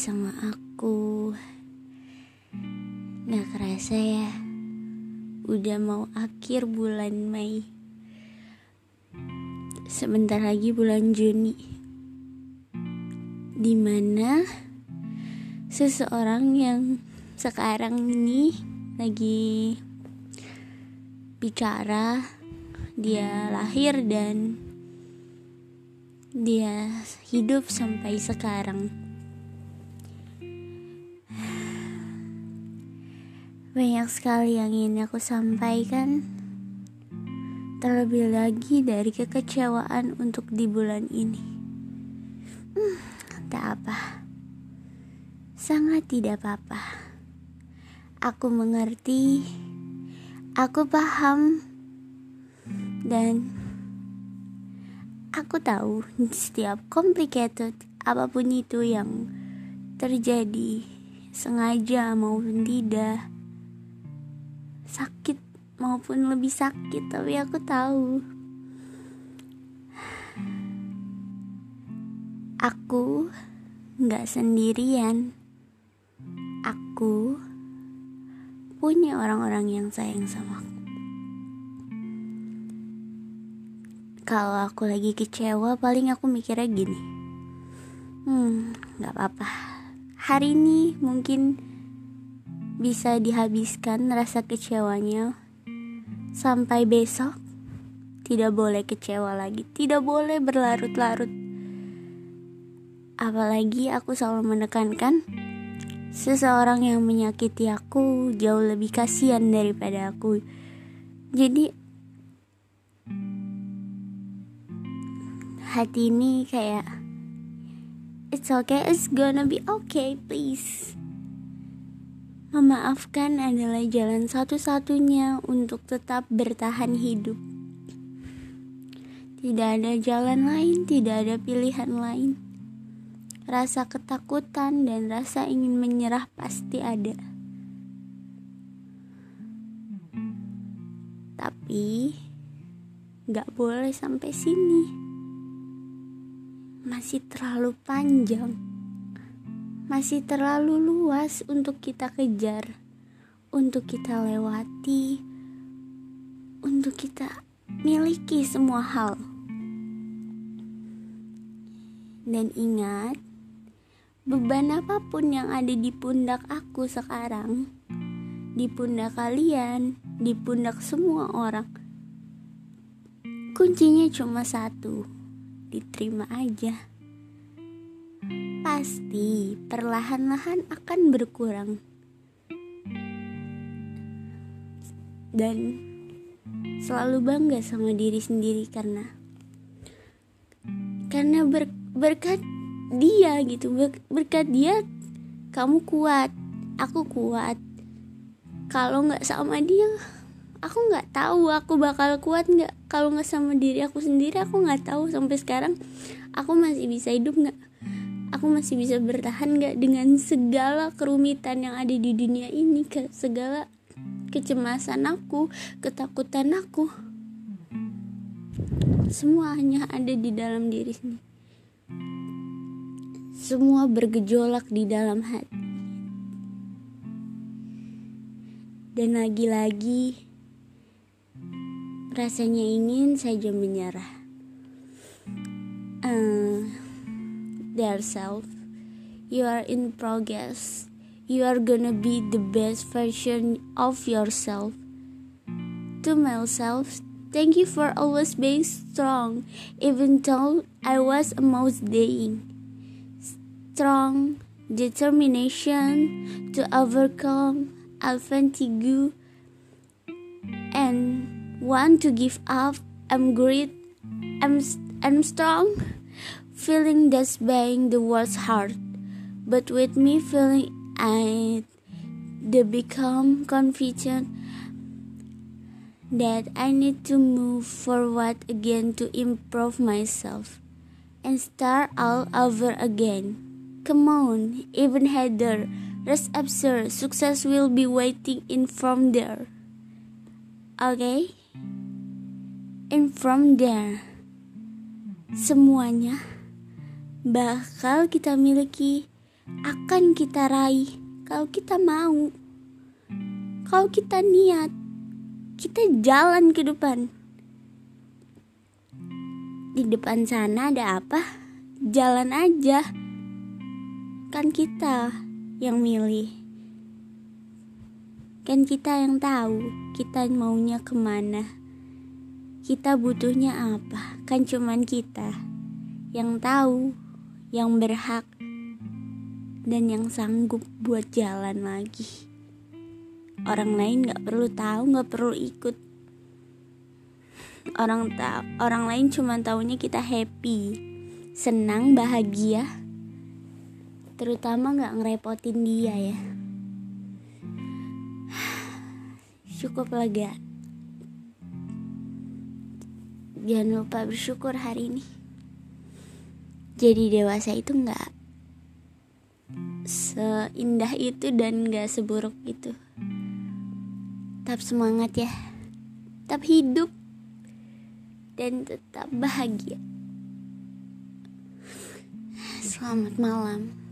sama aku. Gak kerasa ya Udah mau akhir bulan Mei. Sebentar lagi bulan Juni. Di mana Seseorang yang sekarang ini Lagi Bicara Dia lahir dan Dia hidup sampai sekarang Banyak sekali yang ingin aku sampaikan. Terlebih lagi dari kekecewaan untuk di bulan ini. Hmm, Tak apa? Sangat tidak apa-apa. Aku mengerti. Aku paham. Dan Aku tahu setiap complicated apa pun itu yang terjadi sengaja maupun tidak sakit maupun lebih sakit tapi aku tahu. Aku nggak sendirian. Aku punya orang-orang yang sayang sama aku. Kalau aku lagi kecewa paling aku mikirnya gini. Hmm nggak apa-apa. Hari ini mungkin bisa dihabiskan rasa kecewanya. Sampai besok tidak boleh kecewa lagi. Tidak boleh berlarut-larut. Apalagi aku selalu menekankan seseorang yang menyakiti aku jauh lebih kasihan daripada aku. Jadi hati ini kayak it's okay it's gonna be okay please Memaafkan adalah jalan satu-satunya untuk tetap bertahan hidup. Tidak ada jalan lain, tidak ada pilihan lain. Rasa ketakutan dan rasa ingin menyerah pasti ada. Tapi gak boleh sampai sini. Masih terlalu panjang masih terlalu luas untuk kita kejar, untuk kita lewati, untuk kita miliki semua hal. Dan ingat, beban apa pun yang ada di pundak aku sekarang, di pundak kalian, di pundak semua orang, kuncinya cuma satu: diterima aja pasti perlahan-lahan akan berkurang. Dan selalu bangga sama diri sendiri karena karena ber, berkat dia gitu. Ber, berkat dia kamu kuat aku kuat. Kalau nggak sama dia aku nggak tahu aku bakal kuat nggak. Kalau nggak sama diri aku sendiri aku nggak tahu sampai sekarang aku masih bisa hidup nggak aku masih bisa bertahan gak dengan segala kerumitan yang ada di dunia ini ke segala kecemasan aku ketakutan aku? Semua hanya ada di dalam diri sini semua bergejolak di dalam hati. Dan lagi-lagi rasanya ingin saja menyerah. Uh, self. You are in progress. You are gonna be the best version of yourself. To myself, thank you for always being strong, even though I was almost dying. Strong determination to overcome fatigue and want to give up. I'm great. I'm, I'm strong feeling that's buying the world's heart, but with me feeling I they become confident that I need to move forward again to improve myself and start all over again. Come on, even Heather, rest absurd, success will be waiting in from there. Okay? And from there, semuanya bakal kita miliki akan kita raih kalau kita mau. Kalau kita niat, kita jalan ke depan. Di depan sana ada apa? Jalan aja. Kan kita yang milih. Kan kita yang tahu kita maunya ke mana. Kita butuhnya apa? Kan cuman kita yang tahu, yang berhak, dan yang sanggup buat jalan lagi. Orang lain gak perlu tahu, gak perlu ikut. Orang tahu, orang lain cuma taunya kita happy, senang, bahagia. Terutama gak ngerepotin dia ya. Cukup lega. Jangan lupa bersyukur hari ini. Jadi dewasa itu nggak seindah itu dan nggak seburuk itu. Tetap semangat ya. Tetap hidup dan tetap bahagia. Selamat malam.